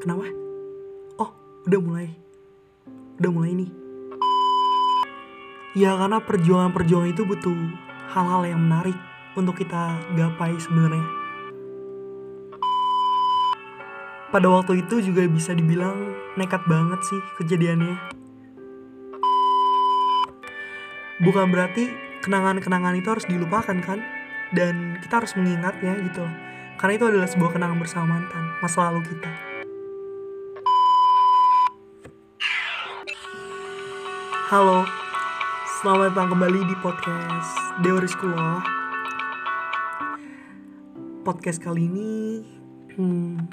Kenapa? Oh, udah mulai. Udah mulai nih. Ya karena perjuangan-perjuangan itu butuh hal-hal yang menarik untuk kita gapai sebenarnya. Pada waktu itu juga bisa dibilang nekat banget sih kejadiannya. Bukan berarti kenangan-kenangan itu harus dilupakan kan? Dan kita harus mengingatnya gitu. Karena itu adalah sebuah kenangan bersama mantan, masa lalu kita. Halo, selamat datang kembali di podcast Dewa Rizkuloh Podcast kali ini hmm,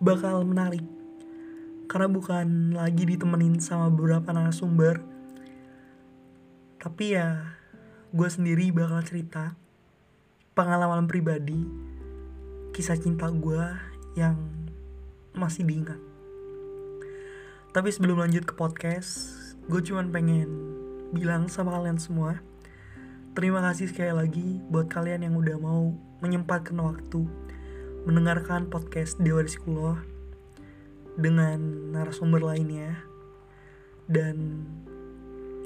bakal menarik. Karena bukan lagi ditemenin sama beberapa narasumber. Tapi ya gue sendiri bakal cerita Pengalaman pribadi Kisah cinta gue yang masih diingat. Tapi sebelum lanjut ke podcast, gue cuman pengen bilang sama kalian semua, terima kasih sekali lagi buat kalian yang udah mau menyempatkan waktu mendengarkan podcast Dewa Rizkuloh dengan narasumber lainnya. Dan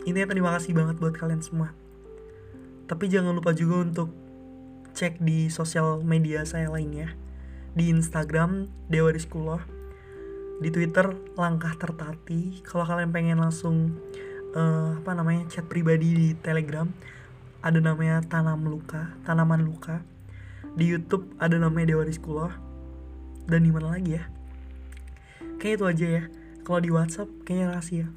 intinya terima kasih banget buat kalian semua. Tapi jangan lupa juga untuk cek di sosial media saya lainnya. Di Instagram Dewa Rizkuloh di Twitter langkah tertati kalau kalian pengen langsung uh, apa namanya chat pribadi di Telegram ada namanya tanam luka tanaman luka. Di YouTube ada namanya Dewa Rizkuloh dan di mana lagi ya? Kayak itu aja ya. Kalau di WhatsApp kayaknya rahasia.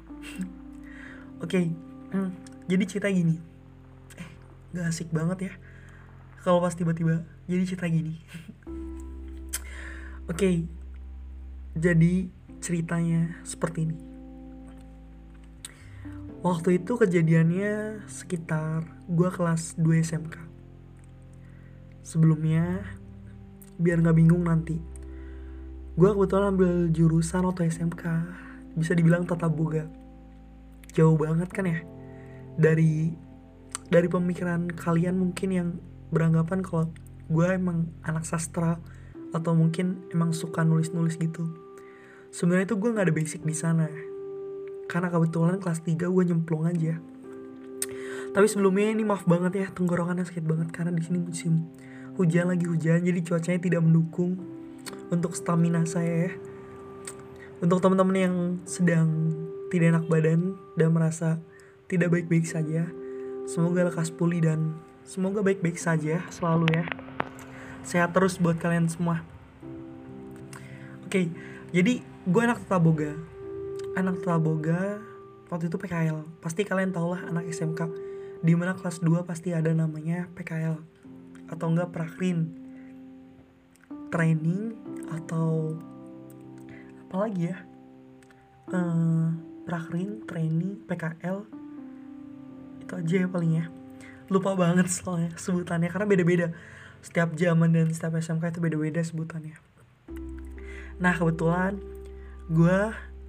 Oke okay. hmm, jadi cerita gini. Eh gak asik banget ya. Kalau pas tiba-tiba jadi cerita gini. Oke okay, jadi ceritanya seperti ini. Waktu itu kejadiannya sekitar gue kelas 2 SMK. Sebelumnya, biar gak bingung nanti, gue kebetulan ambil jurusan atau SMK, bisa dibilang tata boga. Jauh banget kan ya, dari dari pemikiran kalian mungkin yang beranggapan kalau gue emang anak sastra atau mungkin emang suka nulis-nulis gitu sebenarnya tuh gue nggak ada basic di sana. Karena kebetulan kelas 3 gue nyemplung aja. Tapi sebelumnya ini maaf banget ya tenggorokannya sakit banget karena di sini musim hujan lagi hujan jadi cuacanya tidak mendukung untuk stamina saya ya. Untuk teman-teman yang sedang tidak enak badan dan merasa tidak baik-baik saja semoga lekas pulih dan semoga baik-baik saja selalu ya. Sehat terus buat kalian semua. Oke jadi gue anak tata boga anak tata boga waktu itu PKL pasti kalian tau lah anak SMK di mana kelas 2 pasti ada namanya PKL atau enggak prakrin. Training atau apa lagi ya? Uh, prakrin training PKL itu aja ya paling ya. Lupa banget soalnya sebutannya karena beda-beda. Setiap zaman dan setiap SMK itu beda-beda sebutannya. Nah kebetulan gue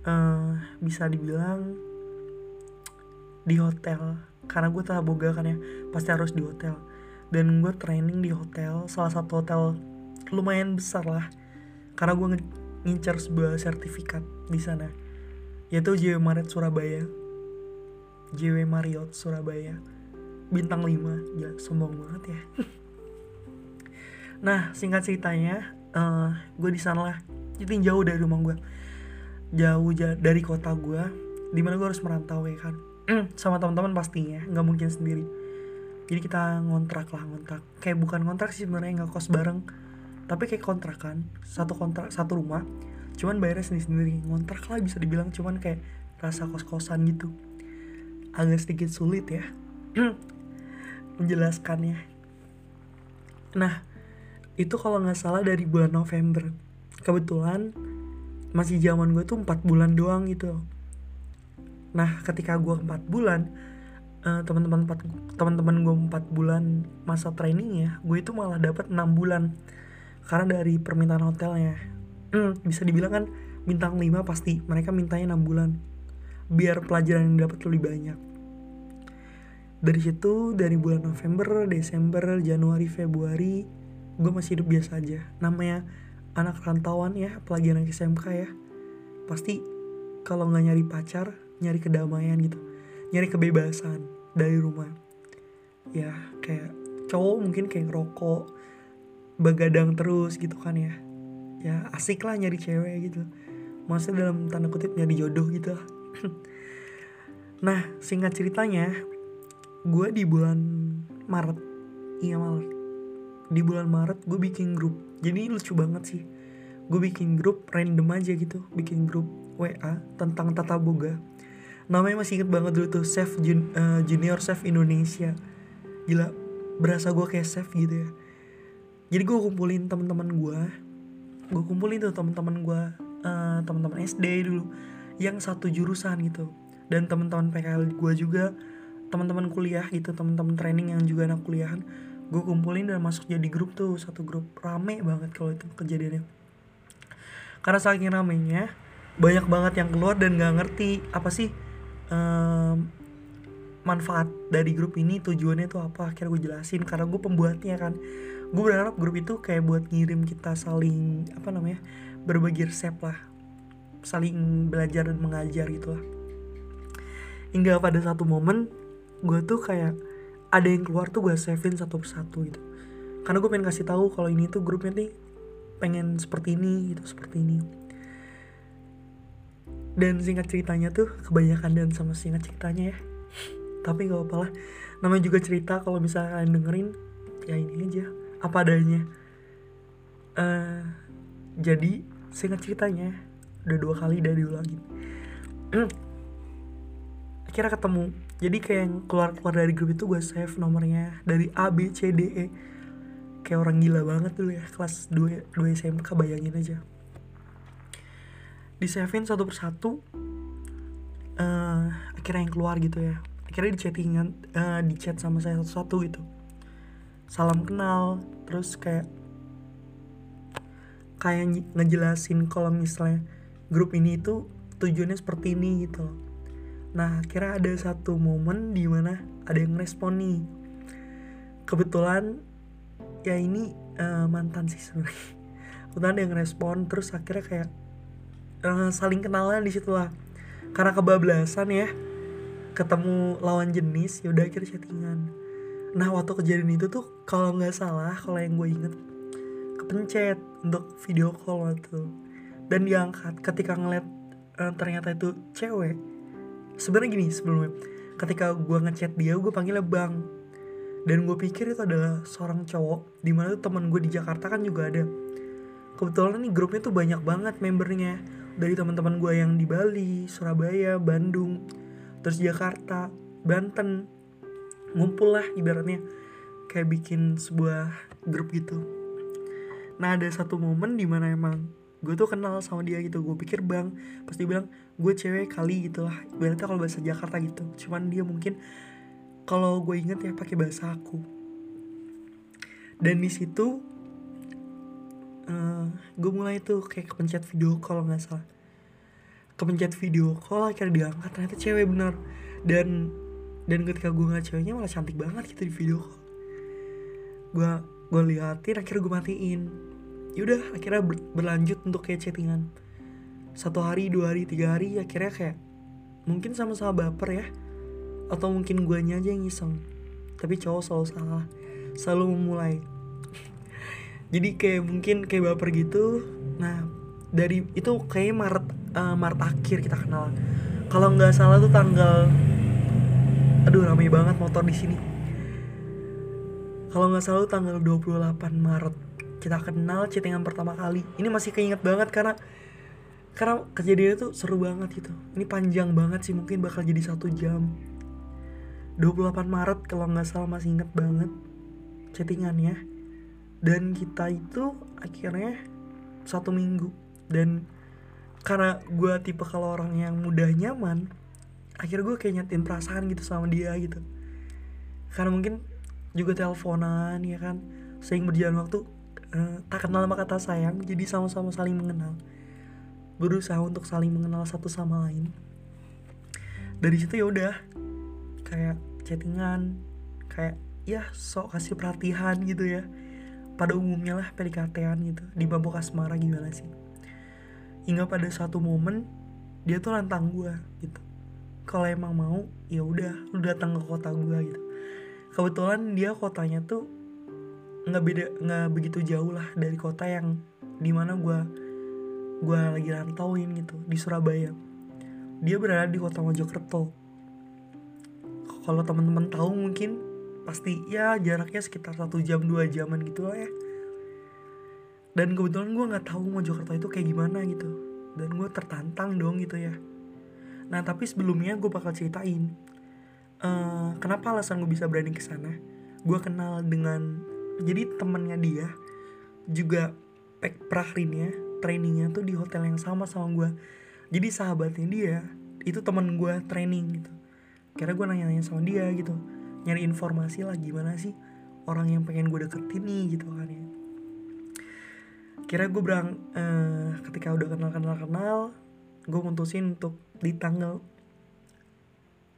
uh, bisa dibilang di hotel. Karena gue tak boga kan ya pasti harus di hotel. Dan gue training di hotel salah satu hotel lumayan besar lah. Karena gue ngincar sebuah sertifikat di sana. Yaitu JW Marriott Surabaya. JW Marriott Surabaya. Bintang 5 ya sombong banget ya. Nah singkat ceritanya uh, gue di sana lah. Jadi jauh dari rumah gue jauh jauh dari kota gue di mana gue harus merantau ya kan? Sama teman-teman pastinya nggak mungkin sendiri. Jadi kita ngontrak lah ngontrak. Kayak bukan ngontrak sih sebenarnya nggak kos bareng. Tapi kayak kontrakan satu kontrak satu rumah. Cuman bayarnya sendiri sendiri ngontrak lah bisa dibilang cuman kayak rasa kos kosan gitu. Agak sedikit sulit ya menjelaskannya. Nah itu kalau nggak salah dari bulan November. Kebetulan masih zaman gue tuh empat bulan doang gitu. Nah ketika gue empat bulan uh, teman-teman empat teman-teman gue empat bulan masa trainingnya gue itu malah dapat enam bulan. Karena dari permintaan hotelnya. Hmm, bisa dibilang kan bintang 5 pasti mereka mintanya enam bulan. Biar pelajaran yang dapat lebih banyak. Dari situ dari bulan November Desember Januari Februari gue masih hidup biasa aja. Namanya anak rantauan ya apalagi anak SMK ya. Pasti kalau nggak nyari pacar nyari kedamaian gitu. Nyari kebebasan dari rumah. Ya kayak cowok mungkin kayak ngerokok begadang terus gitu kan ya. Ya asik lah nyari cewek gitu. Maksudnya dalam tanda kutip nyari jodoh gitu. Nah singkat ceritanya gue di bulan Maret. Iya Maret di bulan Maret gue bikin grup jadi lucu banget sih. Gue bikin grup random aja gitu bikin grup WA tentang tata boga. Namanya masih inget banget dulu tuh chef jun, uh, junior chef Indonesia. Gila berasa gue kayak chef gitu ya. Jadi gue kumpulin teman-teman gue gue kumpulin tuh teman-teman gue uh, teman-teman SD dulu yang satu jurusan gitu. Dan teman-teman PKL gue juga teman-teman kuliah gitu teman-teman training yang juga anak kuliahan gue kumpulin dan masuk jadi grup tuh satu grup. Rame banget kalau itu kejadiannya. Karena saking ramenya banyak banget yang keluar dan gak ngerti apa sih um, manfaat dari grup ini tujuannya tuh apa akhirnya gue jelasin. Karena gue pembuatnya kan. Gue berharap grup itu kayak buat ngirim kita saling apa namanya berbagi resep lah. Saling belajar dan mengajar gitu lah. Hingga pada satu momen gue tuh kayak ada yang keluar tuh gue savein satu persatu gitu. Karena gue pengen kasih tahu kalau ini tuh grupnya nih pengen seperti ini gitu seperti ini. Dan singkat ceritanya tuh kebanyakan dan sama singkat ceritanya ya. Tapi gak apa lah. Namanya juga cerita kalau misalnya kalian dengerin ya ini aja. Apa adanya. Uh, jadi singkat ceritanya udah dua kali udah diulangin. Akhirnya ketemu jadi kayak yang keluar-keluar dari grup itu gue save nomornya dari A B C D E. Kayak orang gila banget dulu ya kelas 2, 2 SMK bayangin aja. Di savein satu persatu uh, akhirnya yang keluar gitu ya. Akhirnya di chattingan uh, di chat sama saya satu-satu gitu. Salam kenal terus kayak kayak ngejelasin kalau misalnya grup ini itu tujuannya seperti ini gitu. loh Nah akhirnya ada satu momen di mana ada yang respon nih. Kebetulan ya ini uh, mantan sih sebenarnya. Kebetulan ada yang respon terus akhirnya kayak uh, saling kenalan di situ lah. Karena kebablasan ya ketemu lawan jenis ya udah akhirnya chattingan. Nah waktu kejadian itu tuh kalau nggak salah kalau yang gue inget kepencet untuk video call waktu dan diangkat ketika ngeliat uh, ternyata itu cewek sebenarnya gini sebelumnya ketika gue ngechat dia gue panggilnya bang. Dan gue pikir itu adalah seorang cowok di mana tuh teman gue di Jakarta kan juga ada. Kebetulan nih grupnya tuh banyak banget membernya. Dari teman-teman gue yang di Bali Surabaya Bandung terus Jakarta Banten. Ngumpul lah ibaratnya. Kayak bikin sebuah grup gitu. Nah ada satu momen di mana emang gue tuh kenal sama dia gitu. Gue pikir bang pasti bilang gue cewek kali gitu lah. Berarti kalau bahasa Jakarta gitu. Cuman dia mungkin kalau gue inget ya pakai bahasa aku. Dan di situ uh, gue mulai tuh kayak kepencet video call nggak salah. Kepencet video call akhirnya diangkat. Ternyata cewek bener. Dan dan ketika gue nggak ceweknya malah cantik banget gitu di video call. Gue gue liatin akhirnya gue matiin yaudah akhirnya ber berlanjut untuk kayak chattingan. Satu hari dua hari tiga hari akhirnya kayak mungkin sama-sama baper ya. Atau mungkin guanya aja yang iseng. Tapi cowok selalu salah. Selalu memulai. Jadi kayak mungkin kayak baper gitu. Nah dari itu kayak Maret uh, Maret akhir kita kenal. Kalau nggak salah tuh tanggal aduh ramai banget motor di sini. Kalau nggak salah tanggal 28 Maret kita kenal chattingan pertama kali. Ini masih keinget banget karena karena kejadian itu seru banget gitu. Ini panjang banget sih mungkin bakal jadi satu jam. 28 Maret kalau nggak salah masih inget banget chattingannya. Dan kita itu akhirnya satu minggu. Dan karena gue tipe kalau orang yang mudah nyaman akhirnya gue kayak nyatin perasaan gitu sama dia gitu. Karena mungkin juga teleponan ya kan? Sering berjalan waktu uh, tak kenal sama kata sayang jadi sama-sama saling mengenal. Berusaha untuk saling mengenal satu sama lain. Dari situ ya udah kayak chattingan kayak ya sok kasih perhatian gitu ya. Pada umumnya lah PDKT-an gitu di mabok asmara gimana sih? Hingga pada satu momen dia tuh nantang gue gitu. Kalau emang mau ya udah lu datang ke kota gue gitu. Kebetulan dia kotanya tuh nggak beda nggak begitu jauh lah dari kota yang di mana gue gue lagi rantauin gitu di Surabaya. Dia berada di kota Mojokerto. Kalau teman-teman tahu mungkin pasti ya jaraknya sekitar satu jam dua jaman gitu lah ya. Dan kebetulan gue nggak tahu Mojokerto itu kayak gimana gitu. Dan gue tertantang dong gitu ya. Nah tapi sebelumnya gue bakal ceritain uh, kenapa alasan gue bisa berani ke sana. Gue kenal dengan jadi temennya dia juga pek prahrinnya trainingnya tuh di hotel yang sama sama gue jadi sahabatnya dia itu temen gue training gitu. Kira gue nanya-nanya sama dia gitu. Nyari informasi lah gimana sih orang yang pengen gue deketin nih gitu kan ya. Kira gue berang uh, ketika udah kenal kenal kenal gue mutusin untuk di tanggal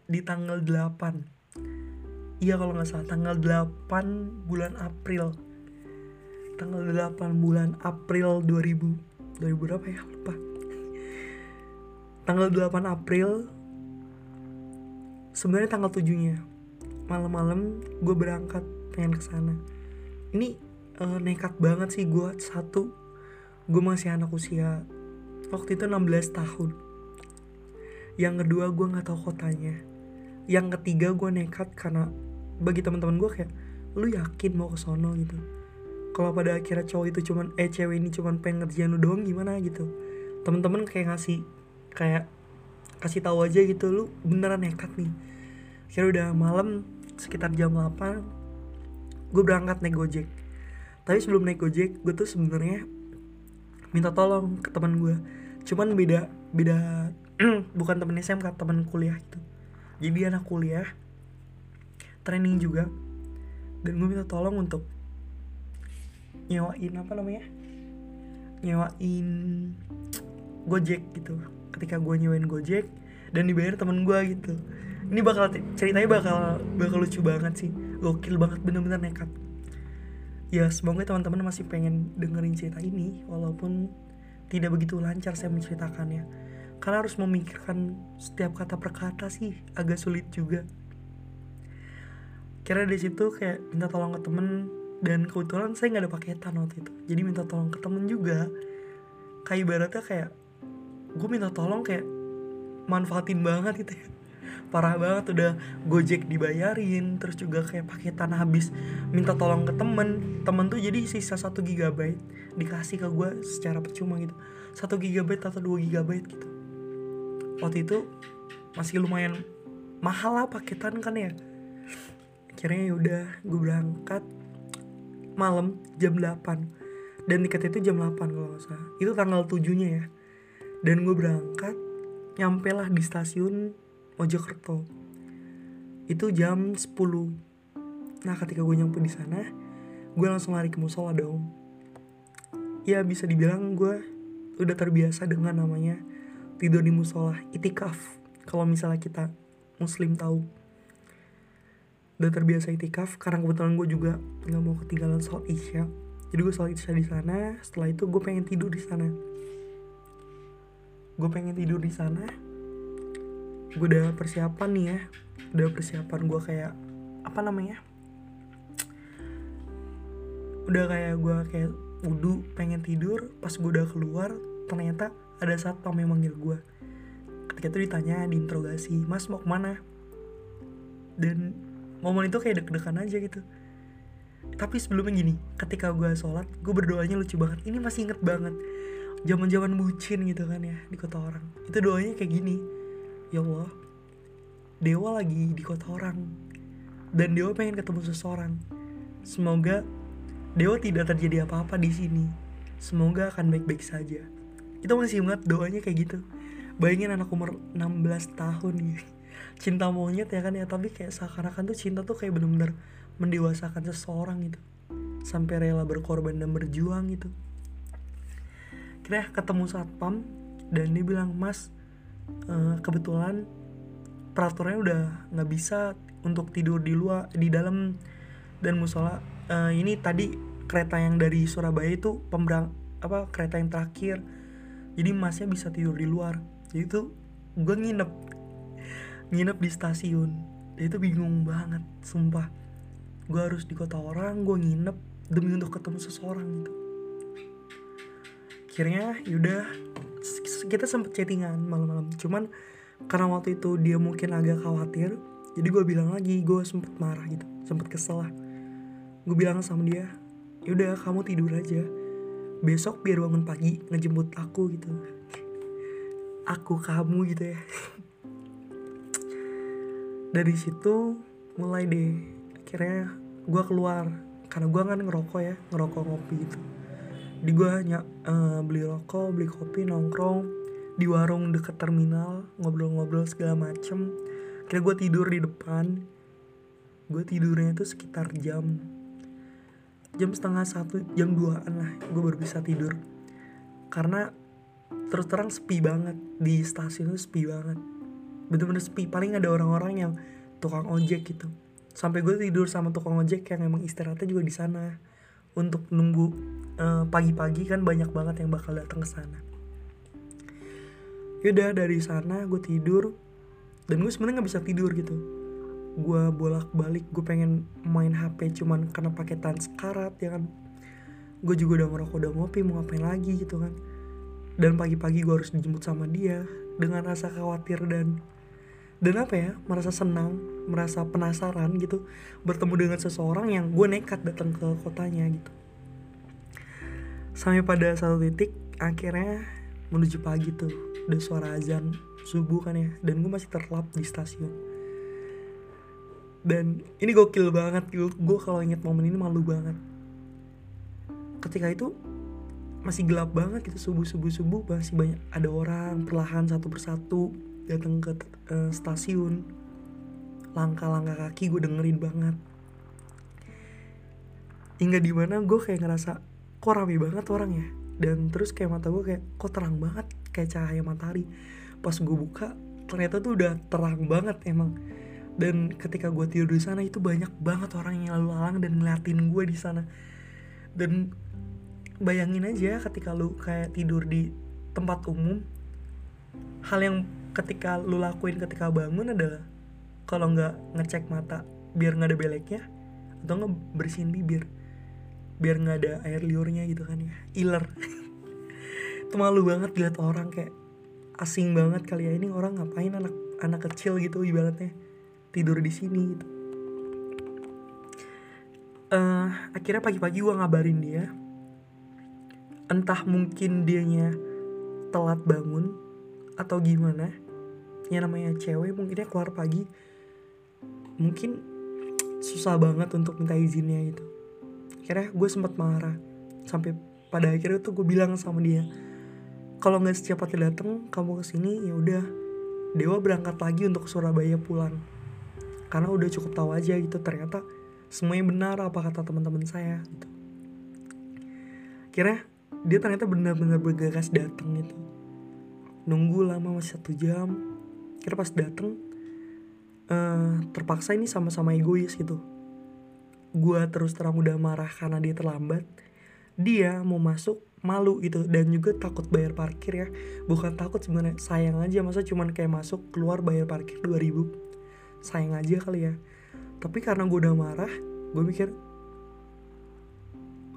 di tanggal 8 iya kalau nggak salah tanggal 8 bulan April. Tanggal 8 bulan April 2000 2000 berapa ya? Lupa. Tanggal 8 April sebenarnya tanggal 7 nya malam-malam gue berangkat pengen ke sana. Ini uh, nekat banget sih gue satu gue masih anak usia waktu itu 16 tahun. Yang kedua gue nggak tahu kotanya yang ketiga gue nekat karena bagi teman-teman gue kayak lu yakin mau ke sono? gitu. Kalau pada akhirnya cowok itu cuman eh cewek ini cuman pengen ngerjain lu doang gimana? gitu. Temen-temen kayak ngasih kayak kasih tahu aja gitu lu beneran nekat nih. Kira udah malam sekitar jam 8 gue berangkat naik gojek. Tapi sebelum naik gojek gue tuh sebenarnya minta tolong ke teman gue cuman beda beda bukan temen SMK temen kuliah itu jadi anak kuliah training juga. Dan gue minta tolong untuk nyewain apa namanya? Nyewain gojek gitu. Ketika gue nyewain gojek dan dibayar temen gue gitu. Ini bakal ceritanya bakal bakal lucu banget sih. Gokil banget bener-bener nekat. Ya semoga teman-teman masih pengen dengerin cerita ini walaupun tidak begitu lancar saya menceritakannya karena harus memikirkan setiap kata per kata sih agak sulit juga. Kira dari situ kayak minta tolong ke temen dan kebetulan saya nggak ada paketan waktu itu. Jadi minta tolong ke temen juga. Kayak ibaratnya kayak gue minta tolong kayak manfaatin banget gitu ya. Parah banget udah gojek dibayarin terus juga kayak paketan habis minta tolong ke temen. Temen tuh jadi sisa satu gigabyte dikasih ke gue secara percuma gitu. Satu gigabyte atau dua gigabyte gitu waktu itu masih lumayan mahal lah paketan kan ya. Akhirnya yaudah gue berangkat malam jam 8 dan tiket itu jam 8 kalau nggak salah. Itu tanggal 7 nya ya. Dan gue berangkat nyampe lah di stasiun Mojokerto. Itu jam 10 nah ketika gue nyampe di sana gue langsung lari ke musola dong. Ya bisa dibilang gue udah terbiasa dengan namanya tidur di musola itikaf. Kalau misalnya kita muslim tahu. Udah terbiasa itikaf karena kebetulan gue juga nggak mau ketinggalan sholat isya. Jadi gue sholat isya di sana setelah itu gue pengen tidur di sana. Gue pengen tidur di sana. Gue udah persiapan nih ya. Udah persiapan gue kayak apa namanya? Udah kayak gue kayak wudhu pengen tidur. Pas gue udah keluar ternyata ada satpam yang manggil gue ketika itu ditanya diinterogasi mas mau ke mana? Dan momen itu kayak deg-degan aja gitu. Tapi sebelumnya gini ketika gue sholat gue berdoanya lucu banget. Ini masih inget banget zaman zaman bucin gitu kan ya di kota orang. Itu doanya kayak gini ya Allah dewa lagi di kota orang dan dewa pengen ketemu seseorang. Semoga dewa tidak terjadi apa-apa di sini. Semoga akan baik-baik saja itu masih ingat doanya kayak gitu. Bayangin anak umur 16 tahun gitu. Cinta monyet ya kan ya tapi kayak seakan-akan tuh cinta tuh kayak bener-bener mendewasakan seseorang gitu. Sampai rela berkorban dan berjuang gitu. Kira ketemu satpam dan dia bilang mas uh, kebetulan peraturannya udah nggak bisa untuk tidur di luar di dalam dan musola. Uh, ini tadi kereta yang dari Surabaya itu pemberang apa kereta yang terakhir jadi masnya bisa tidur di luar. Jadi itu gue nginep nginep di stasiun. Itu bingung banget sumpah. Gue harus di kota orang gue nginep demi untuk ketemu seseorang gitu. Akhirnya yaudah kita sempet chattingan malam-malam. Cuman karena waktu itu dia mungkin agak khawatir jadi gue bilang lagi gue sempet marah gitu sempet kesel lah. Gue bilang sama dia yaudah kamu tidur aja besok biar bangun pagi ngejemput aku gitu. Aku kamu gitu ya. Dari situ mulai deh. Akhirnya gue keluar. Karena gue kan ngerokok ya ngerokok ngopi gitu. Di gue hanya uh, beli rokok beli kopi nongkrong. Di warung deket terminal ngobrol-ngobrol segala macem. Kira gue tidur di depan. Gue tidurnya itu sekitar jam jam setengah satu jam duaan lah gue baru bisa tidur. Karena terus terang sepi banget di stasiun itu sepi banget. Bener-bener sepi paling ada orang-orang yang tukang ojek gitu. Sampai gue tidur sama tukang ojek yang emang istirahatnya juga di sana. Untuk nunggu uh, pagi-pagi kan banyak banget yang bakal datang ke sana. Yaudah dari sana gue tidur dan gue sebenarnya nggak bisa tidur gitu gue bolak balik gue pengen main hp cuman karena paketan sekarat ya kan? Gue juga udah ngerokok udah ngopi mau ngapain lagi gitu kan? Dan pagi-pagi gue harus dijemput sama dia dengan rasa khawatir dan dan apa ya merasa senang merasa penasaran gitu bertemu dengan seseorang yang gue nekat datang ke kotanya gitu. Sampai pada satu titik akhirnya menuju pagi tuh udah suara azan subuh kan ya dan gue masih terlap di stasiun dan ini gokil banget gue kalau inget momen ini malu banget. Ketika itu masih gelap banget gitu subuh subuh subuh masih banyak ada orang perlahan satu persatu datang ke uh, stasiun. Langkah-langkah kaki gue dengerin banget. Hingga di mana gue kayak ngerasa kok rame banget orang ya dan terus kayak mata gue kayak kok terang banget kayak cahaya matahari. Pas gue buka ternyata tuh udah terang banget emang dan ketika gue tidur di sana itu banyak banget orang yang lalu lalang dan ngeliatin gue di sana. Dan bayangin aja ketika lu kayak tidur di tempat umum hal yang ketika lu lakuin ketika bangun adalah kalau nggak ngecek mata biar nggak ada beleknya atau nggak bersihin bibir biar nggak ada air liurnya gitu kan ya iler. Itu malu banget lihat orang kayak asing banget kali ya ini orang ngapain anak anak kecil gitu ibaratnya tidur di sini gitu. Uh, akhirnya pagi-pagi gue ngabarin dia. Entah mungkin dianya telat bangun atau gimana. Ya namanya cewek mungkin dia keluar pagi. Mungkin susah banget untuk minta izinnya gitu. Akhirnya gue sempat marah. Sampai pada akhirnya tuh gue bilang sama dia kalau nggak secepatnya datang kamu ke sini ya udah. Dewa berangkat lagi untuk Surabaya pulang karena udah cukup tahu aja gitu ternyata semuanya benar apa kata teman-teman saya gitu. Kira dia ternyata benar-benar bergegas datang gitu. Nunggu lama masih satu jam. Kira pas datang uh, terpaksa ini sama-sama egois gitu. Gue terus terang udah marah karena dia terlambat. Dia mau masuk malu gitu. Dan juga takut bayar parkir ya. Bukan takut sebenarnya sayang aja. Masa cuman kayak masuk keluar bayar parkir 2000 sayang aja kali ya. Tapi karena gue udah marah gue mikir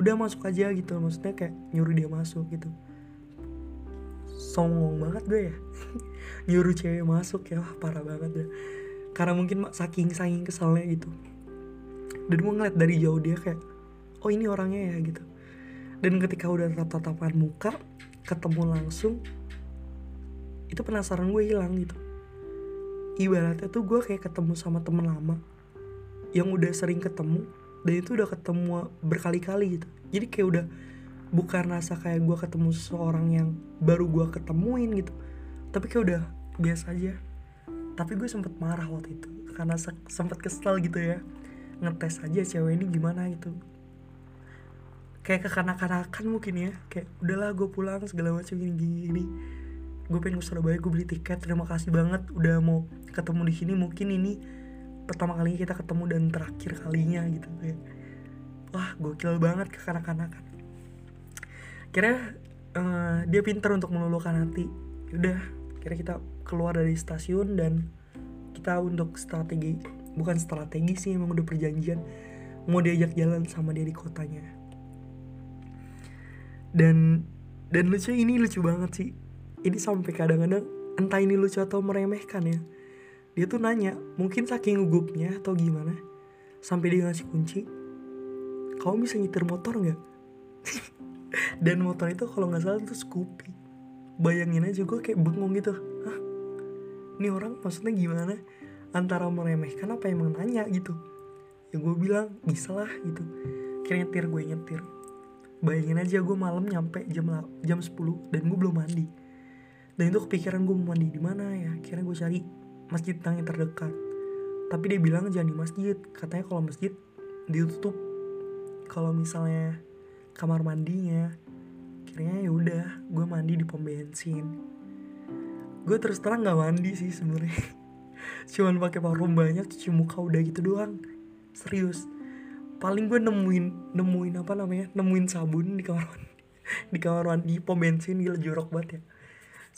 udah masuk aja gitu. Maksudnya kayak nyuruh dia masuk gitu. Songong banget gue ya. Nyuruh cewek masuk ya wah parah banget ya karena mungkin saking saking kesalnya gitu. Dan gue ngeliat dari jauh dia kayak oh ini orangnya ya gitu. Dan ketika udah tatap-tatapan muka ketemu langsung itu penasaran gue hilang gitu ibaratnya tuh gue kayak ketemu sama temen lama yang udah sering ketemu dan itu udah ketemu berkali-kali gitu. Jadi kayak udah bukan rasa kayak gue ketemu seseorang yang baru gue ketemuin gitu. Tapi kayak udah biasa aja. Tapi gue sempet marah waktu itu karena sempet kesel gitu ya. Ngetes aja cewek ini gimana gitu. Kayak kekanak-kanakan mungkin ya. Kayak udahlah gue pulang segala macam gini, gini gue pengen ke Surabaya gue beli tiket. Terima kasih banget udah mau ketemu di sini. Mungkin ini pertama kali kita ketemu dan terakhir kalinya gitu kayak wah gokil banget kekanak-kanakan. Kira uh, dia pintar untuk meluluhkan hati. Udah kira kita keluar dari stasiun dan kita untuk strategi. Bukan strategi sih emang udah perjanjian. Mau diajak jalan sama dia di kotanya. Dan dan lucu ini lucu banget sih ini sampai kadang-kadang entah ini lucu atau meremehkan ya. Dia tuh nanya mungkin saking gugupnya atau gimana? Sampai dia ngasih kunci kamu bisa nyetir motor nggak? Dan motor itu kalau nggak salah tuh Scoopy. Bayangin aja gue kayak bengong gitu. Hah? ini orang maksudnya gimana? Antara meremehkan apa emang nanya gitu? Ya gue bilang bisa lah gitu. Kira nyetir gue nyetir. Bayangin aja gue malam nyampe jam jam 10 dan gue belum mandi dan itu kepikiran gue mau mandi di mana ya. Kira gue cari masjid yang terdekat. Tapi dia bilang jangan di masjid. Katanya kalau masjid ditutup. Kalau misalnya kamar mandinya kiranya ya udah gue mandi di pom bensin. Gue terus terang nggak mandi sih sebenarnya. Cuman pakai parfum banyak cuci muka udah gitu doang. Serius. Paling gue nemuin nemuin apa namanya? Nemuin sabun di kamar mandi. Di kamar mandi pom bensin gila jorok banget ya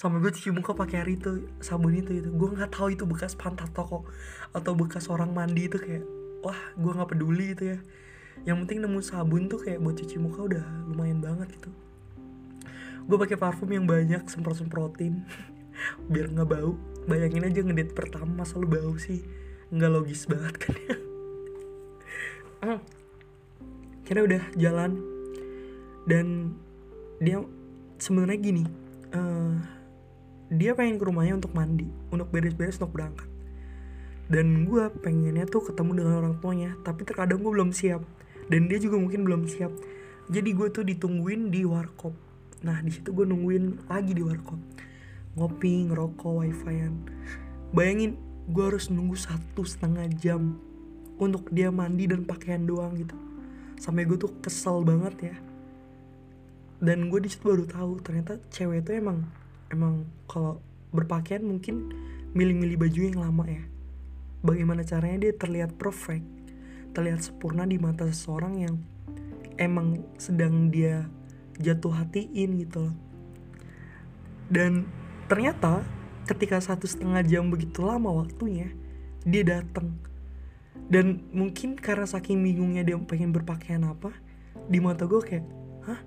sampai gue cuci muka pakai air itu sabun itu itu gue nggak tahu itu bekas pantat toko atau bekas orang mandi itu kayak wah gue nggak peduli itu ya. Yang penting nemu sabun tuh kayak buat cuci muka udah lumayan banget gitu. Gue pakai parfum yang banyak semprot semprotin biar nggak bau. Bayangin aja ngedate pertama masa lu bau sih? Nggak logis banget kan ya? Kira udah jalan. Dan dia sebenarnya gini uh, dia pengen ke rumahnya untuk mandi untuk beres-beres untuk berangkat. Dan gue pengennya tuh ketemu dengan orang tuanya tapi terkadang gue belum siap. Dan dia juga mungkin belum siap. Jadi gue tuh ditungguin di warkop. Nah di situ gue nungguin lagi di warkop. Ngopi ngerokok wifi-an. Bayangin gue harus nunggu satu setengah jam untuk dia mandi dan pakaian doang gitu. Sampai gue tuh kesel banget ya. Dan gue di situ baru tahu ternyata cewek itu emang emang kalau berpakaian mungkin milih-milih baju yang lama ya. Bagaimana caranya dia terlihat perfect terlihat sempurna di mata seseorang yang emang sedang dia jatuh hatiin gitu loh. Dan ternyata ketika satu setengah jam begitu lama waktunya dia datang. Dan mungkin karena saking bingungnya dia pengen berpakaian apa di mata gue kayak hah?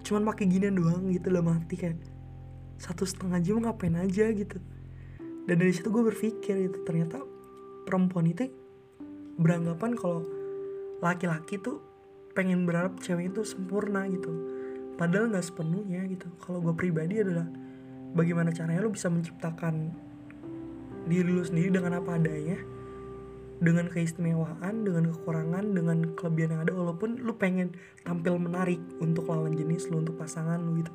Cuman pakai ginian doang gitu lah mati kayak satu setengah jam ngapain aja gitu. Dan dari situ gue berpikir itu ternyata perempuan itu beranggapan kalau laki-laki tuh pengen berharap cewek itu sempurna gitu. Padahal nggak sepenuhnya gitu. Kalau gue pribadi adalah bagaimana caranya lo bisa menciptakan diri lo sendiri dengan apa adanya dengan keistimewaan, dengan kekurangan, dengan kelebihan yang ada walaupun lu pengen tampil menarik untuk lawan jenis lu, untuk pasangan lu gitu.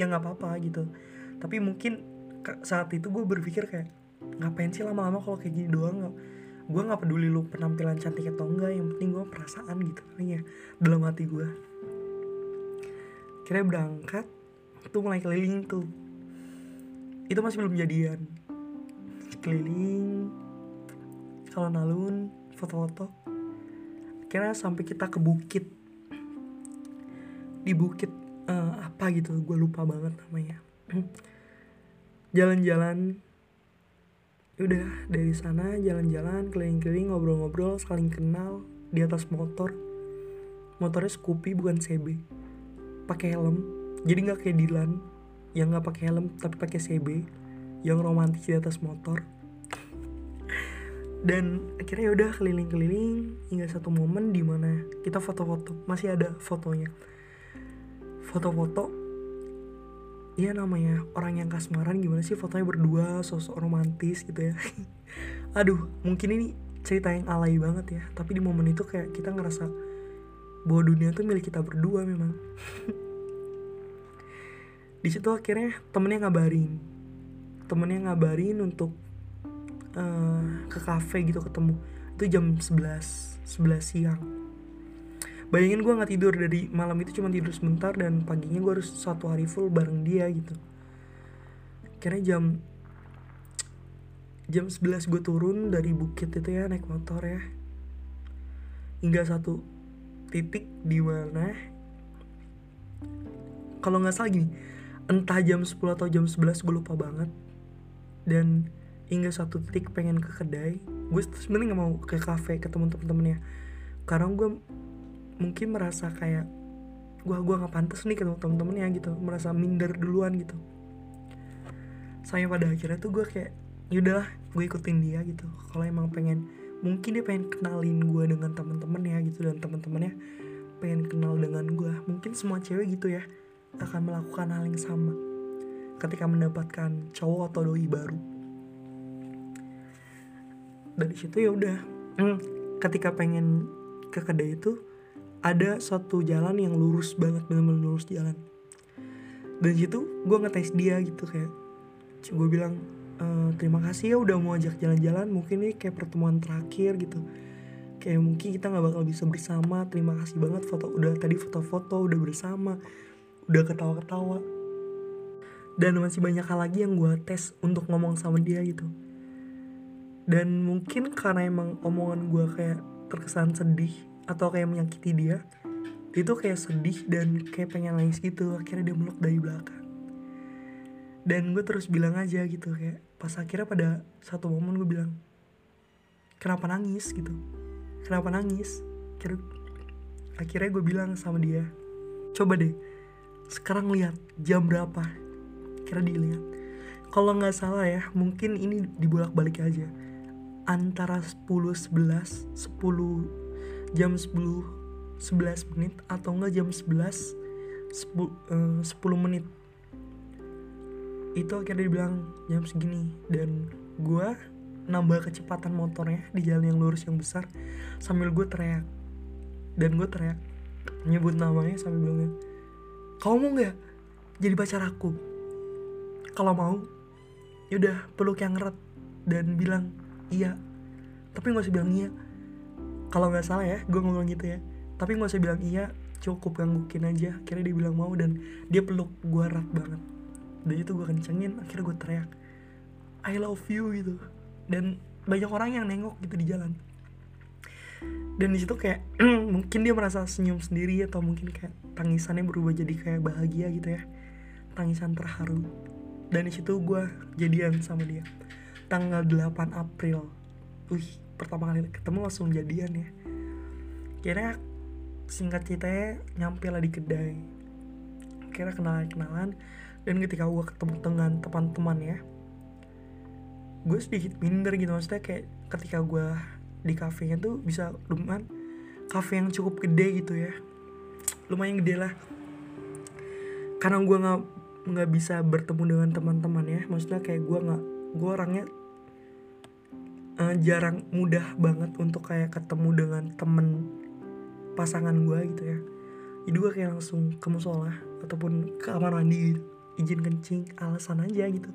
Ya nggak apa-apa gitu tapi mungkin saat itu gue berpikir kayak ngapain sih lama-lama kalau kayak gini doang gue nggak peduli lu penampilan cantik atau enggak yang penting gue perasaan gitu ya dalam hati gue kira berangkat tuh mulai keliling tuh. Itu masih belum jadian. Keliling kalau nalun foto-foto. Kira sampai kita ke bukit. Di bukit uh, apa gitu gue lupa banget namanya jalan-jalan. Udah dari sana jalan-jalan keliling-keliling ngobrol-ngobrol saling kenal di atas motor. Motornya Scoopy bukan CB pakai helm jadi nggak kayak Dilan yang nggak pakai helm tapi pakai CB yang romantis di atas motor. Dan akhirnya udah keliling-keliling hingga satu momen di mana kita foto-foto masih ada fotonya. Foto-foto Iya namanya orang yang kasmaran gimana sih fotonya berdua sosok romantis gitu ya. Aduh mungkin ini cerita yang alay banget ya. Tapi di momen itu kayak kita ngerasa bahwa dunia tuh milik kita berdua memang. Di situ akhirnya temennya ngabarin. Temennya ngabarin untuk uh, ke cafe gitu ketemu. Itu jam 11 11 siang bayangin gue nggak tidur dari malam itu cuma tidur sebentar dan paginya gue harus satu hari full bareng dia gitu. Karena jam jam 11 gue turun dari bukit itu ya naik motor ya. Hingga satu titik di mana kalau nggak salah gini entah jam 10 atau jam 11 gue lupa banget. Dan hingga satu titik pengen ke kedai gue sebenarnya nggak mau ke kafe ketemu temen-temennya. Karena gue mungkin merasa kayak gue gua nggak pantas nih ketemu temen-temennya gitu. Merasa minder duluan gitu. Sampai pada akhirnya tuh gue kayak yaudahlah gue ikutin dia gitu. Kalau emang pengen mungkin dia pengen kenalin gue dengan temen-temennya gitu dan temen-temennya pengen kenal dengan gue mungkin semua cewek gitu ya akan melakukan hal yang sama ketika mendapatkan cowok atau doi baru. Dari situ ya udah hmm, ketika pengen ke kedai itu ada suatu jalan yang lurus banget benar-benar lurus jalan. Dan situ gue ngetes dia gitu kayak gue bilang e, terima kasih ya udah mau ajak jalan-jalan mungkin ini kayak pertemuan terakhir gitu. Kayak mungkin kita nggak bakal bisa bersama terima kasih banget foto udah tadi foto-foto udah bersama udah ketawa-ketawa. Dan masih banyak hal lagi yang gue tes untuk ngomong sama dia gitu. Dan mungkin karena emang omongan gue kayak terkesan sedih atau kayak menyakiti dia itu kayak sedih dan kayak pengen nangis gitu. Akhirnya dia meluk dari belakang. Dan gue terus bilang aja gitu kayak pas akhirnya pada satu momen gue bilang kenapa nangis? gitu. Kenapa nangis? Akhirnya, akhirnya gue bilang sama dia coba deh sekarang lihat jam berapa. Kira dilihat kalau nggak salah ya mungkin ini dibolak balik aja. Antara 10 11 10 jam 10 11 menit atau enggak jam 11 10, uh, 10 menit. Itu akhirnya dibilang jam segini. Dan gue nambah kecepatan motornya di jalan yang lurus yang besar sambil gue teriak. Dan gue teriak nyebut namanya sambil bilang kamu mau nggak jadi pacar aku? Kalau mau yaudah peluk yang erat. Dan bilang iya. Tapi nggak usah bilang iya kalau nggak salah ya gue ngomong gitu ya. Tapi nggak usah bilang iya cukup gangguin aja. Akhirnya dia bilang mau dan dia peluk gue erat banget. Dan itu gue kencengin akhirnya gue teriak I love you gitu. Dan banyak orang yang nengok gitu di jalan. Dan di situ kayak mungkin dia merasa senyum sendiri atau mungkin kayak tangisannya berubah jadi kayak bahagia gitu ya. Tangisan terharu. Dan di situ gue jadian sama dia. Tanggal 8 April. Wih pertama kali ketemu langsung jadian ya. Kira singkat ceritanya nyampe lah di kedai. Kira kenalan kenalan dan ketika gue ketemu dengan teman-teman ya gue sedikit minder gitu. Maksudnya kayak ketika gue di kafenya tuh bisa lumayan kafe yang cukup gede gitu ya. Lumayan gede lah. Karena gue nggak nggak bisa bertemu dengan teman-teman ya. Maksudnya kayak gue nggak gue orangnya uh, jarang mudah banget untuk kayak ketemu dengan temen pasangan gue gitu ya. Jadi gue kayak langsung ke musola ataupun ke kamar mandi gitu. Izin kencing alasan aja gitu.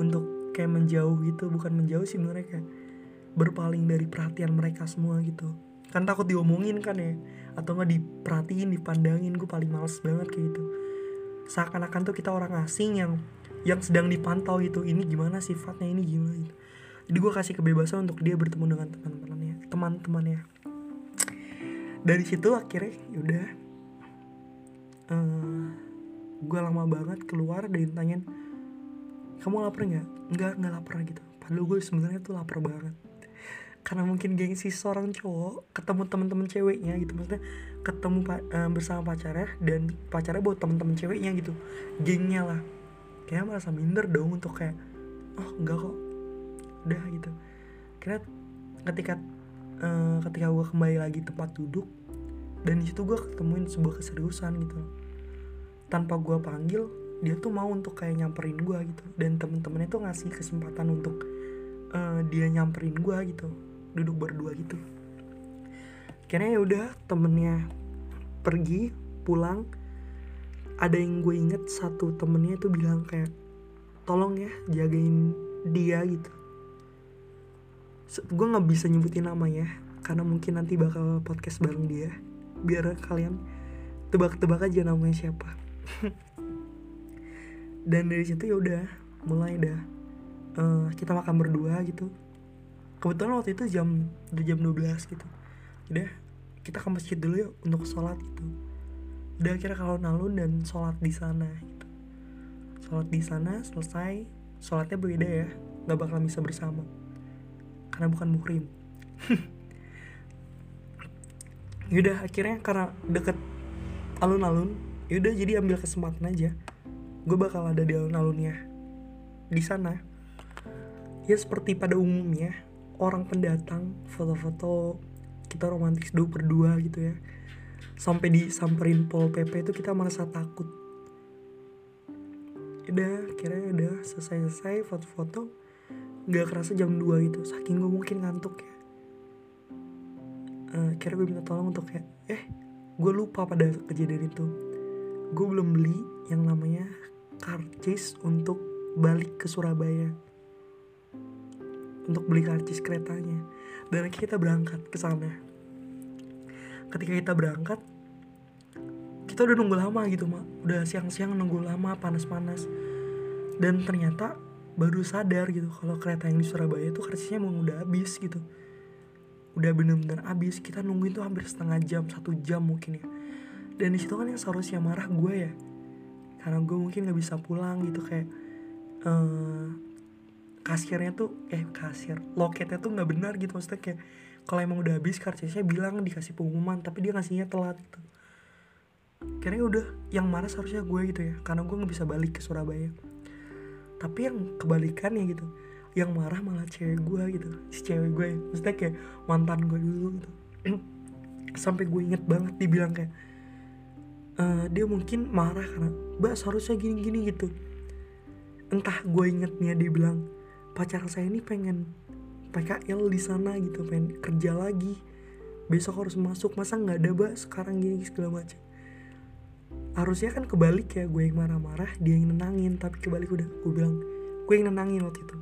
Untuk kayak menjauh gitu bukan menjauh sih mereka berpaling dari perhatian mereka semua gitu. Kan takut diomongin kan ya atau nggak diperhatiin dipandangin gue paling males banget kayak gitu. Seakan-akan tuh kita orang asing yang yang sedang dipantau itu ini gimana sifatnya? Ini gimana? gitu jadi gue kasih kebebasan untuk dia bertemu dengan teman-temannya teman-temannya. Dari situ akhirnya yaudah uh, eh, gue lama banget keluar dan tanyain kamu lapar nggak? Nggak nggak lapar gitu. Padahal gue sebenarnya tuh lapar banget. Karena mungkin gengsi seorang cowok ketemu teman-teman ceweknya gitu maksudnya ketemu uh, bersama pacarnya dan pacarnya buat teman-teman ceweknya gitu. Gengnya lah. Kayak merasa minder dong untuk kayak oh enggak kok udah gitu. Kira ketika uh, ketika gue kembali lagi tempat duduk dan di situ gue ketemuin sebuah keseriusan gitu. Tanpa gue panggil dia tuh mau untuk kayak nyamperin gue gitu. Dan temen-temennya tuh ngasih kesempatan untuk uh, dia nyamperin gue gitu. Duduk berdua gitu. Akhirnya ya udah temennya pergi pulang. Ada yang gue inget satu temennya tuh bilang kayak tolong ya jagain dia gitu gue nggak bisa nyebutin namanya karena mungkin nanti bakal podcast bareng dia. Biar kalian tebak-tebak aja namanya siapa. Dan dari situ ya udah mulai dah. Uh, kita makan berdua gitu. Kebetulan waktu itu jam udah jam 12 gitu. Udah kita ke masjid dulu yuk untuk sholat gitu. Udah akhirnya kalau alun dan sholat di sana gitu. Sholat di sana selesai sholatnya beda ya. Nggak bakal bisa bersama karena bukan muhrim. Yaudah akhirnya karena deket alun-alun yaudah jadi ambil kesempatan aja. Gue bakal ada di alun-alunnya. Di sana ya seperti pada umumnya orang pendatang foto-foto kita romantis dua berdua gitu ya. Sampai disamperin pol pp itu kita merasa takut. Udah kira udah selesai selesai foto-foto nggak kerasa jam 2 gitu saking gue mungkin ngantuk ya. Uh, kira gue minta tolong untuk kayak eh gue lupa pada kejadian itu. Gue belum beli yang namanya karcis untuk balik ke Surabaya. Untuk beli karcis keretanya. Dan akhirnya kita berangkat ke sana. Ketika kita berangkat kita udah nunggu lama gitu mak. Udah siang-siang nunggu lama panas-panas. Dan ternyata baru sadar gitu kalau kereta yang di Surabaya itu karcisnya emang udah habis gitu. Udah bener-bener habis kita nungguin tuh hampir setengah jam satu jam mungkin ya. Dan di situ kan yang seharusnya marah gue ya. Karena gue mungkin nggak bisa pulang gitu kayak uh, kasirnya tuh eh kasir loketnya tuh nggak benar gitu maksudnya kayak kalau emang udah habis karcisnya bilang dikasih pengumuman tapi dia ngasihnya telat gitu. Kayaknya udah yang marah seharusnya gue gitu ya karena gue nggak bisa balik ke Surabaya tapi yang kebalikannya gitu yang marah malah cewek gue gitu si cewek gue maksudnya kayak mantan gue dulu gitu. Sampai gue inget banget dibilang kayak uh, dia mungkin marah karena mbak seharusnya gini-gini gitu. Entah gue ingetnya dia bilang pacar saya ini pengen PKL di sana gitu pengen kerja lagi. Besok harus masuk. Masa nggak ada mbak sekarang gini segala macam harusnya kan kebalik ya gue yang marah-marah dia yang nenangin. Tapi kebalik udah gue bilang gue yang nenangin waktu itu.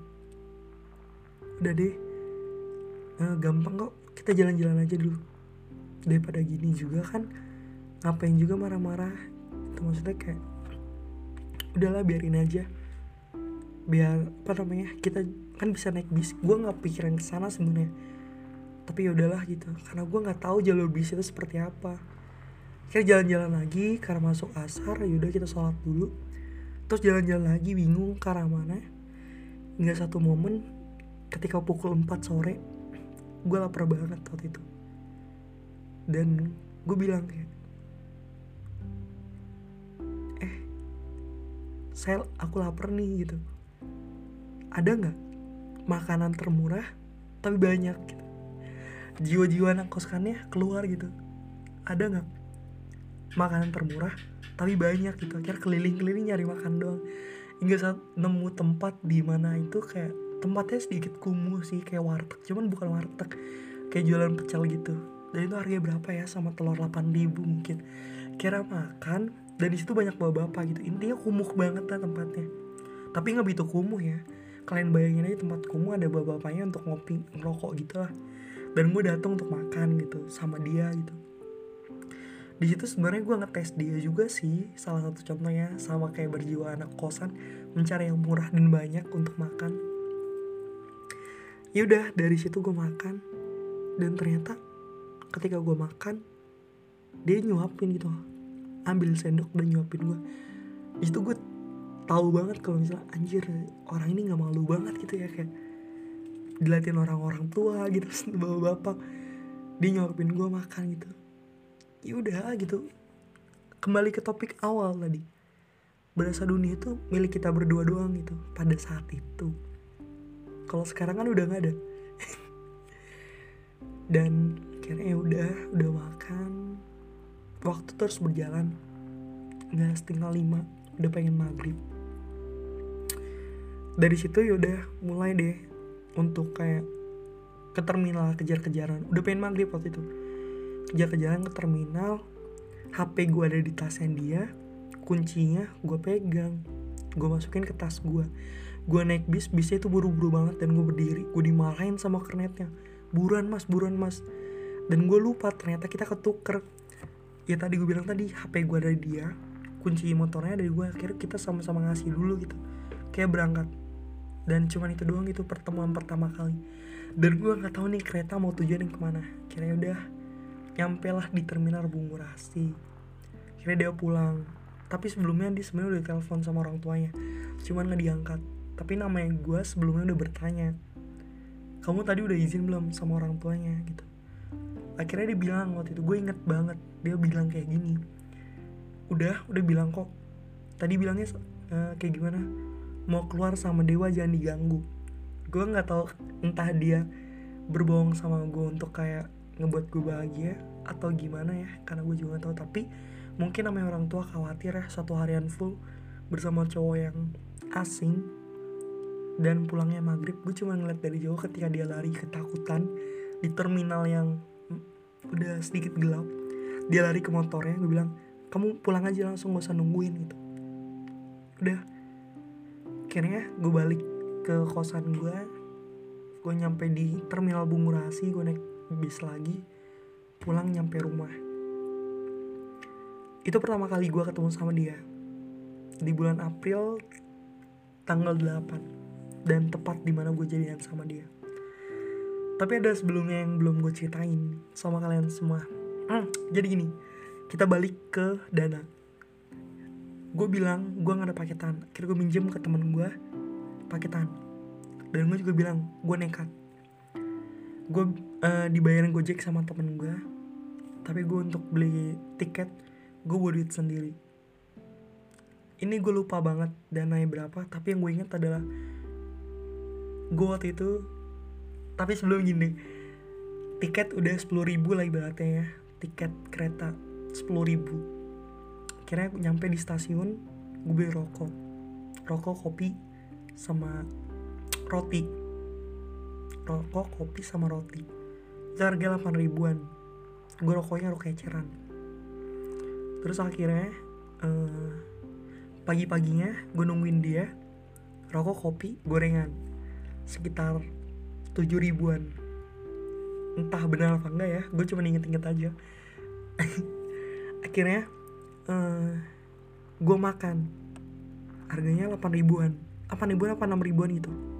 Udah deh. Uh, gampang kok. Kita jalan-jalan aja dulu. Daripada gini juga kan ngapain juga marah-marah? Itu maksudnya kayak udahlah biarin aja. Biar apa namanya kita kan bisa naik bis. Gue nggak pikiran ke sana sebenarnya. Tapi ya udahlah gitu. Karena gue nggak tahu jalur bis itu seperti apa kita jalan-jalan lagi karena masuk asar yaudah kita sholat dulu. Terus jalan-jalan lagi bingung ke arah mana. Hingga satu momen ketika pukul 4 sore gue lapar banget waktu itu. Dan gue bilang kayak eh sel aku lapar nih gitu. Ada nggak makanan termurah tapi banyak gitu. Jiwa-jiwa anak keluar gitu. Ada nggak makanan termurah tapi banyak gitu. Akhirnya keliling-keliling nyari makan doang. Hingga saat nemu tempat di mana itu kayak tempatnya sedikit kumuh sih kayak warteg. Cuman bukan warteg kayak jualan pecel gitu. Dan itu harganya berapa ya? Sama telur 8 ribu mungkin. Kira makan dan di situ banyak bapak-bapak gitu. Intinya kumuh banget lah tempatnya. Tapi nggak begitu kumuh ya. Kalian bayangin aja tempat kumuh ada bapak-bapaknya untuk ngopi ngerokok gitu lah. Dan gue datang untuk makan gitu sama dia gitu di situ sebenarnya gue ngetes dia juga sih salah satu contohnya sama kayak berjiwa anak kosan mencari yang murah dan banyak untuk makan. Yaudah dari situ gue makan dan ternyata ketika gue makan dia nyuapin gitu ambil sendok dan nyuapin gue di situ gue tahu banget kalau misalnya anjir orang ini nggak malu banget gitu ya kayak dilatih orang-orang tua gitu bapak-bapak. Dia nyuapin gue makan gitu ya udah gitu. Kembali ke topik awal tadi. Berasa dunia itu milik kita berdua doang gitu pada saat itu. Kalau sekarang kan udah nggak ada. Dan kayaknya ya udah udah makan. Waktu terus berjalan. Nggak setengah lima udah pengen maghrib. Dari situ ya udah mulai deh untuk kayak ke terminal kejar-kejaran. Udah pengen maghrib waktu itu kejar-kejaran ke terminal HP gue ada di tasnya dia kuncinya gue pegang gue masukin ke tas gue gue naik bis bisnya itu buru-buru banget dan gue berdiri gue dimarahin sama kernetnya. Buruan mas buruan mas. Dan gue lupa ternyata kita ketuker. Ya tadi gue bilang tadi HP gue ada di dia kunci motornya dari gue akhirnya kita sama-sama ngasih dulu gitu. Kayak berangkat. Dan cuman itu doang gitu pertemuan pertama kali. Dan gue nggak tahu nih kereta mau tujuan yang ke mana. Kira udah nyampe lah di terminal Bungurasi kira dia pulang. Tapi sebelumnya dia sebenarnya udah telepon sama orang tuanya. Cuman nggak diangkat. Tapi namanya gue sebelumnya udah bertanya. Kamu tadi udah izin belum sama orang tuanya gitu. Akhirnya dia bilang waktu itu gue inget banget dia bilang kayak gini. Udah udah bilang kok. Tadi bilangnya uh, kayak gimana? Mau keluar sama dewa jangan diganggu. Gue nggak tahu entah dia berbohong sama gue untuk kayak ngebuat gue bahagia atau gimana ya karena gue juga gak tahu. Tapi mungkin namanya orang tua khawatir ya satu harian full bersama cowok yang asing dan pulangnya maghrib. Gue cuma ngeliat dari jauh ketika dia lari ketakutan di terminal yang udah sedikit gelap. Dia lari ke motornya gue bilang kamu pulang aja langsung gak usah nungguin gitu. Udah. Akhirnya gue balik ke kosan gue gue nyampe di terminal Bungurasi gue naik bis lagi pulang nyampe rumah. Itu pertama kali gue ketemu sama dia. Di bulan April tanggal 8 dan tepat di mana gue jadian sama dia. Tapi ada sebelumnya yang belum gue ceritain sama kalian semua. Hmm, jadi gini kita balik ke dana. Gue bilang gue gak ada paketan. Akhirnya gue minjem ke temen gue paketan. Dan gue juga bilang gue nekat gue uh, dibayarin gojek sama temen gue tapi gue untuk beli tiket gue bawa duit sendiri. Ini gue lupa banget dananya berapa tapi yang gue ingat adalah gue waktu itu tapi sebelum gini tiket udah sepuluh ribu lah ibaratnya ya. Tiket kereta sepuluh ribu. Kira nyampe di stasiun gue beli rokok. Rokok kopi sama roti rokok kopi sama roti. Itu harga 8 ribuan. Gue rokoknya rokok eceran. Terus akhirnya uh, pagi-paginya gue nungguin dia rokok kopi gorengan. Sekitar 7 ribuan. Entah benar apa enggak ya gue cuma inget-inget aja. Akhirnya uh, gue makan. Harganya 8 ribuan. 8 ribuan apa 6 ribuan gitu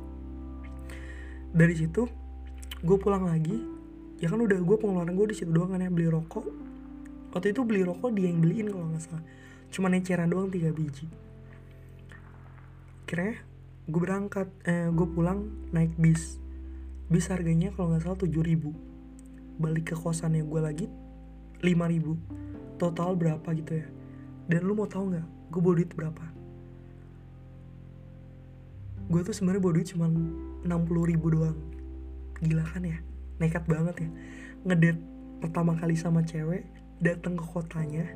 dari situ gue pulang lagi. Ya kan udah gue pengeluaran gue di situ doang kan ya beli rokok. Waktu itu beli rokok dia yang beliin kalau nggak salah. Cuma eceran doang tiga biji. Kira gue berangkat eh, gue pulang naik bis. Bis harganya kalau nggak salah tujuh ribu. Balik ke kosannya gue lagi lima ribu. Total berapa gitu ya? Dan lu mau tahu nggak gue bawa duit berapa gue tuh sebenarnya bawa duit cuma 60 ribu doang. Gila kan ya? Nekat banget ya. Ngedet pertama kali sama cewek datang ke kotanya.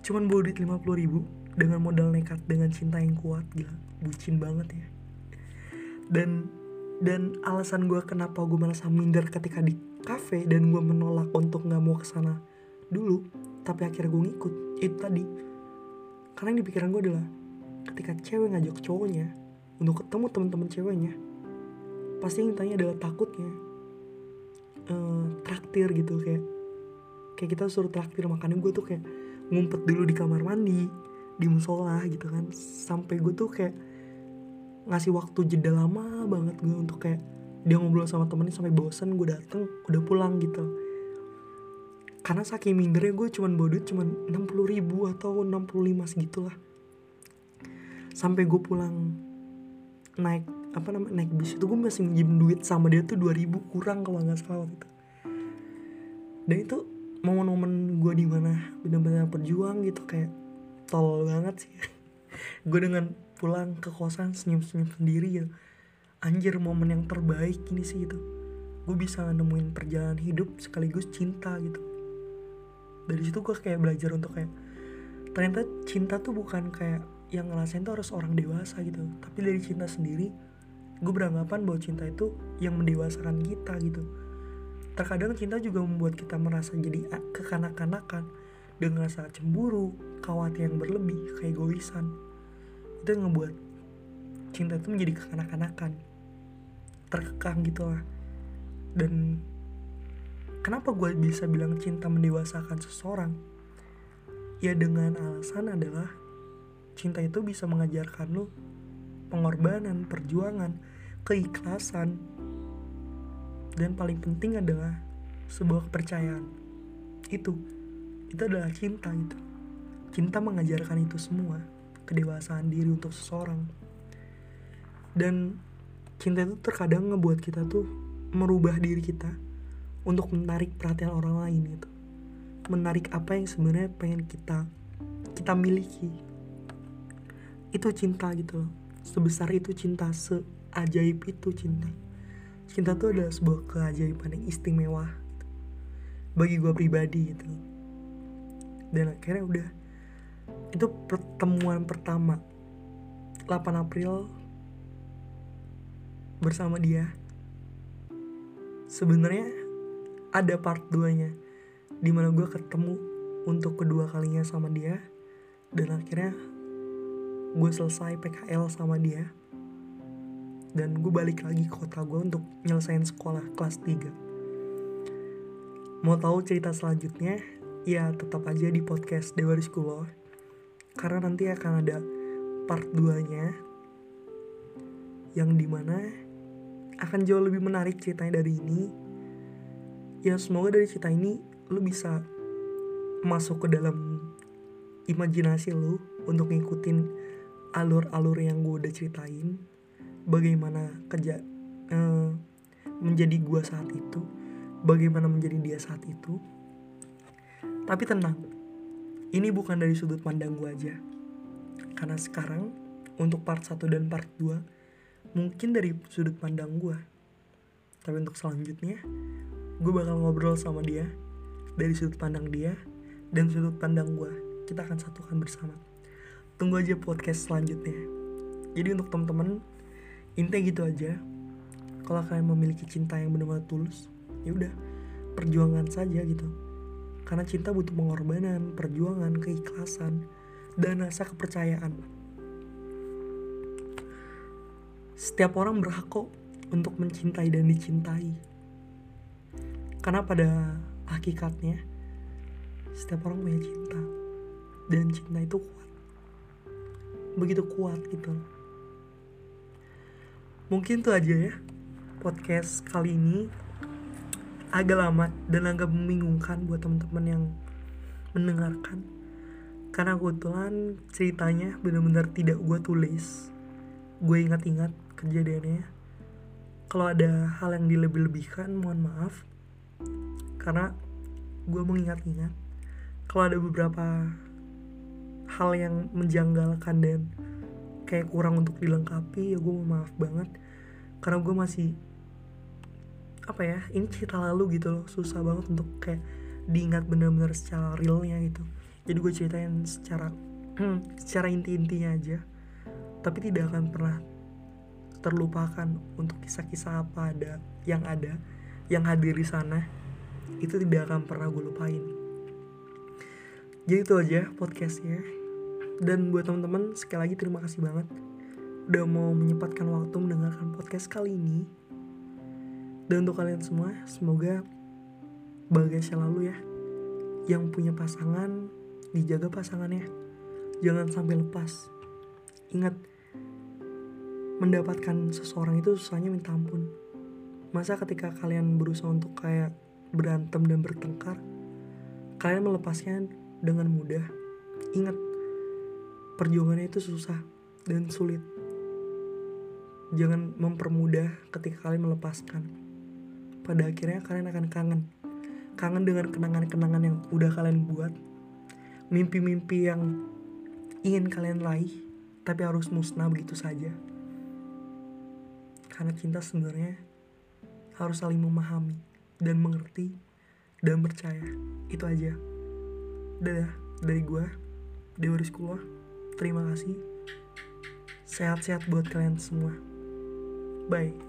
Cuman bawa duit 50 ribu dengan modal nekat dengan cinta yang kuat gila. Bucin banget ya. Dan dan alasan gue kenapa gue merasa minder ketika di cafe dan gue menolak untuk nggak mau ke sana dulu tapi akhirnya gue ngikut itu tadi. Karena yang di pikiran gue adalah ketika cewek ngajak cowoknya untuk ketemu teman-teman ceweknya pasti yang tanya adalah takutnya uh, traktir gitu kayak kayak kita suruh traktir makanya gue tuh kayak ngumpet dulu di kamar mandi di musola gitu kan. Sampai gue tuh kayak ngasih waktu jeda lama banget gue untuk kayak dia ngobrol sama temennya sampai bosan gue dateng udah pulang gitu. Karena saking mindernya gue cuman bawa duit cuman 60 ribu atau 65 segitulah sampai gue pulang naik apa namanya naik bis itu gue masih minjem duit sama dia tuh 2000 kurang kalau nggak salah waktu itu. Dan itu momen-momen gue di mana benar-benar berjuang gitu kayak tol banget sih. Gue dengan pulang ke kosan senyum-senyum sendiri gitu. Anjir momen yang terbaik ini sih itu gue bisa nemuin perjalanan hidup sekaligus cinta gitu. Dari situ gue kayak belajar untuk kayak ternyata cinta tuh bukan kayak yang ngerasain tuh harus orang dewasa gitu. Tapi dari cinta sendiri gue beranggapan bahwa cinta itu yang mendewasakan kita gitu. Terkadang cinta juga membuat kita merasa jadi kekanak-kanakan. Dengan rasa cemburu khawatir yang berlebih keegoisan. Itu yang ngebuat cinta itu menjadi kekanak-kanakan. Terkekang gitu lah. Dan kenapa gue bisa bilang cinta mendewasakan seseorang? Ya dengan alasan adalah cinta itu bisa mengajarkan lo pengorbanan, perjuangan, keikhlasan, dan paling penting adalah sebuah kepercayaan. Itu itu adalah cinta gitu. Cinta mengajarkan itu semua kedewasaan diri untuk seseorang. Dan cinta itu terkadang ngebuat kita tuh merubah diri kita untuk menarik perhatian orang lain gitu. Menarik apa yang sebenarnya pengen kita kita miliki itu cinta gitu loh. Sebesar itu cinta seajaib itu cinta. Cinta tuh adalah sebuah keajaiban yang istimewa. Bagi gue pribadi gitu dan akhirnya udah itu pertemuan pertama 8 April bersama dia. Sebenarnya ada part 2 nya di mana gue ketemu untuk kedua kalinya sama dia. Dan akhirnya gue selesai PKL sama dia dan gue balik lagi ke kota gue untuk nyelesain sekolah kelas 3 mau tahu cerita selanjutnya? Ya tetap aja di podcast Dewa Rizkulo karena nanti akan ada part 2 nya yang di mana akan jauh lebih menarik ceritanya dari ini. Ya semoga dari cerita ini lu bisa masuk ke dalam imajinasi lu untuk ngikutin alur-alur yang gue udah ceritain bagaimana kerja uh, menjadi gua saat itu bagaimana menjadi dia saat itu. Tapi tenang ini bukan dari sudut pandang gua aja. Karena sekarang untuk part 1 dan part 2 mungkin dari sudut pandang gua. Tapi untuk selanjutnya gue bakal ngobrol sama dia dari sudut pandang dia dan sudut pandang gue kita akan satukan bersama tunggu aja podcast selanjutnya. Jadi untuk teman-teman intinya gitu aja. Kalau kalian memiliki cinta yang benar-benar tulus ya udah perjuangan saja gitu. Karena cinta butuh pengorbanan perjuangan keikhlasan dan rasa kepercayaan. Setiap orang berhak kok untuk mencintai dan dicintai. Karena pada hakikatnya setiap orang punya cinta. Dan cinta itu kuat begitu kuat gitu. Mungkin tuh aja ya podcast kali ini. Agak lama dan agak membingungkan buat teman-teman yang mendengarkan. Karena kebetulan ceritanya benar-benar tidak gue tulis. Gue ingat-ingat kejadiannya. Kalau ada hal yang dilebih-lebihkan mohon maaf. Karena gue mengingat-ingat. Kalau ada beberapa hal yang menjanggalkan dan kayak kurang untuk dilengkapi ya gue maaf banget. Karena gue masih apa ya ini cerita lalu gitu loh susah banget untuk kayak diingat bener-bener secara realnya gitu. Jadi gue ceritain secara secara inti-intinya aja. Tapi tidak akan pernah terlupakan untuk kisah-kisah apa ada yang ada yang hadir di sana. Itu tidak akan pernah gue lupain. Jadi itu aja podcastnya dan buat teman-teman sekali lagi terima kasih banget udah mau menyempatkan waktu mendengarkan podcast kali ini. Dan untuk kalian semua, semoga bahagia selalu ya. Yang punya pasangan, dijaga pasangannya. Jangan sampai lepas. Ingat, mendapatkan seseorang itu susahnya minta ampun. Masa ketika kalian berusaha untuk kayak berantem dan bertengkar, kalian melepasnya dengan mudah. Ingat, perjuangannya itu susah dan sulit. Jangan mempermudah ketika kalian melepaskan. Pada akhirnya kalian akan kangen. Kangen dengan kenangan-kenangan yang udah kalian buat. Mimpi-mimpi yang ingin kalian raih, tapi harus musnah begitu saja. Karena cinta sebenarnya harus saling memahami dan mengerti dan percaya. Itu aja. Dadah dari gue, Dewa Rizkullah. Terima kasih. Sehat-sehat buat kalian semua. Bye.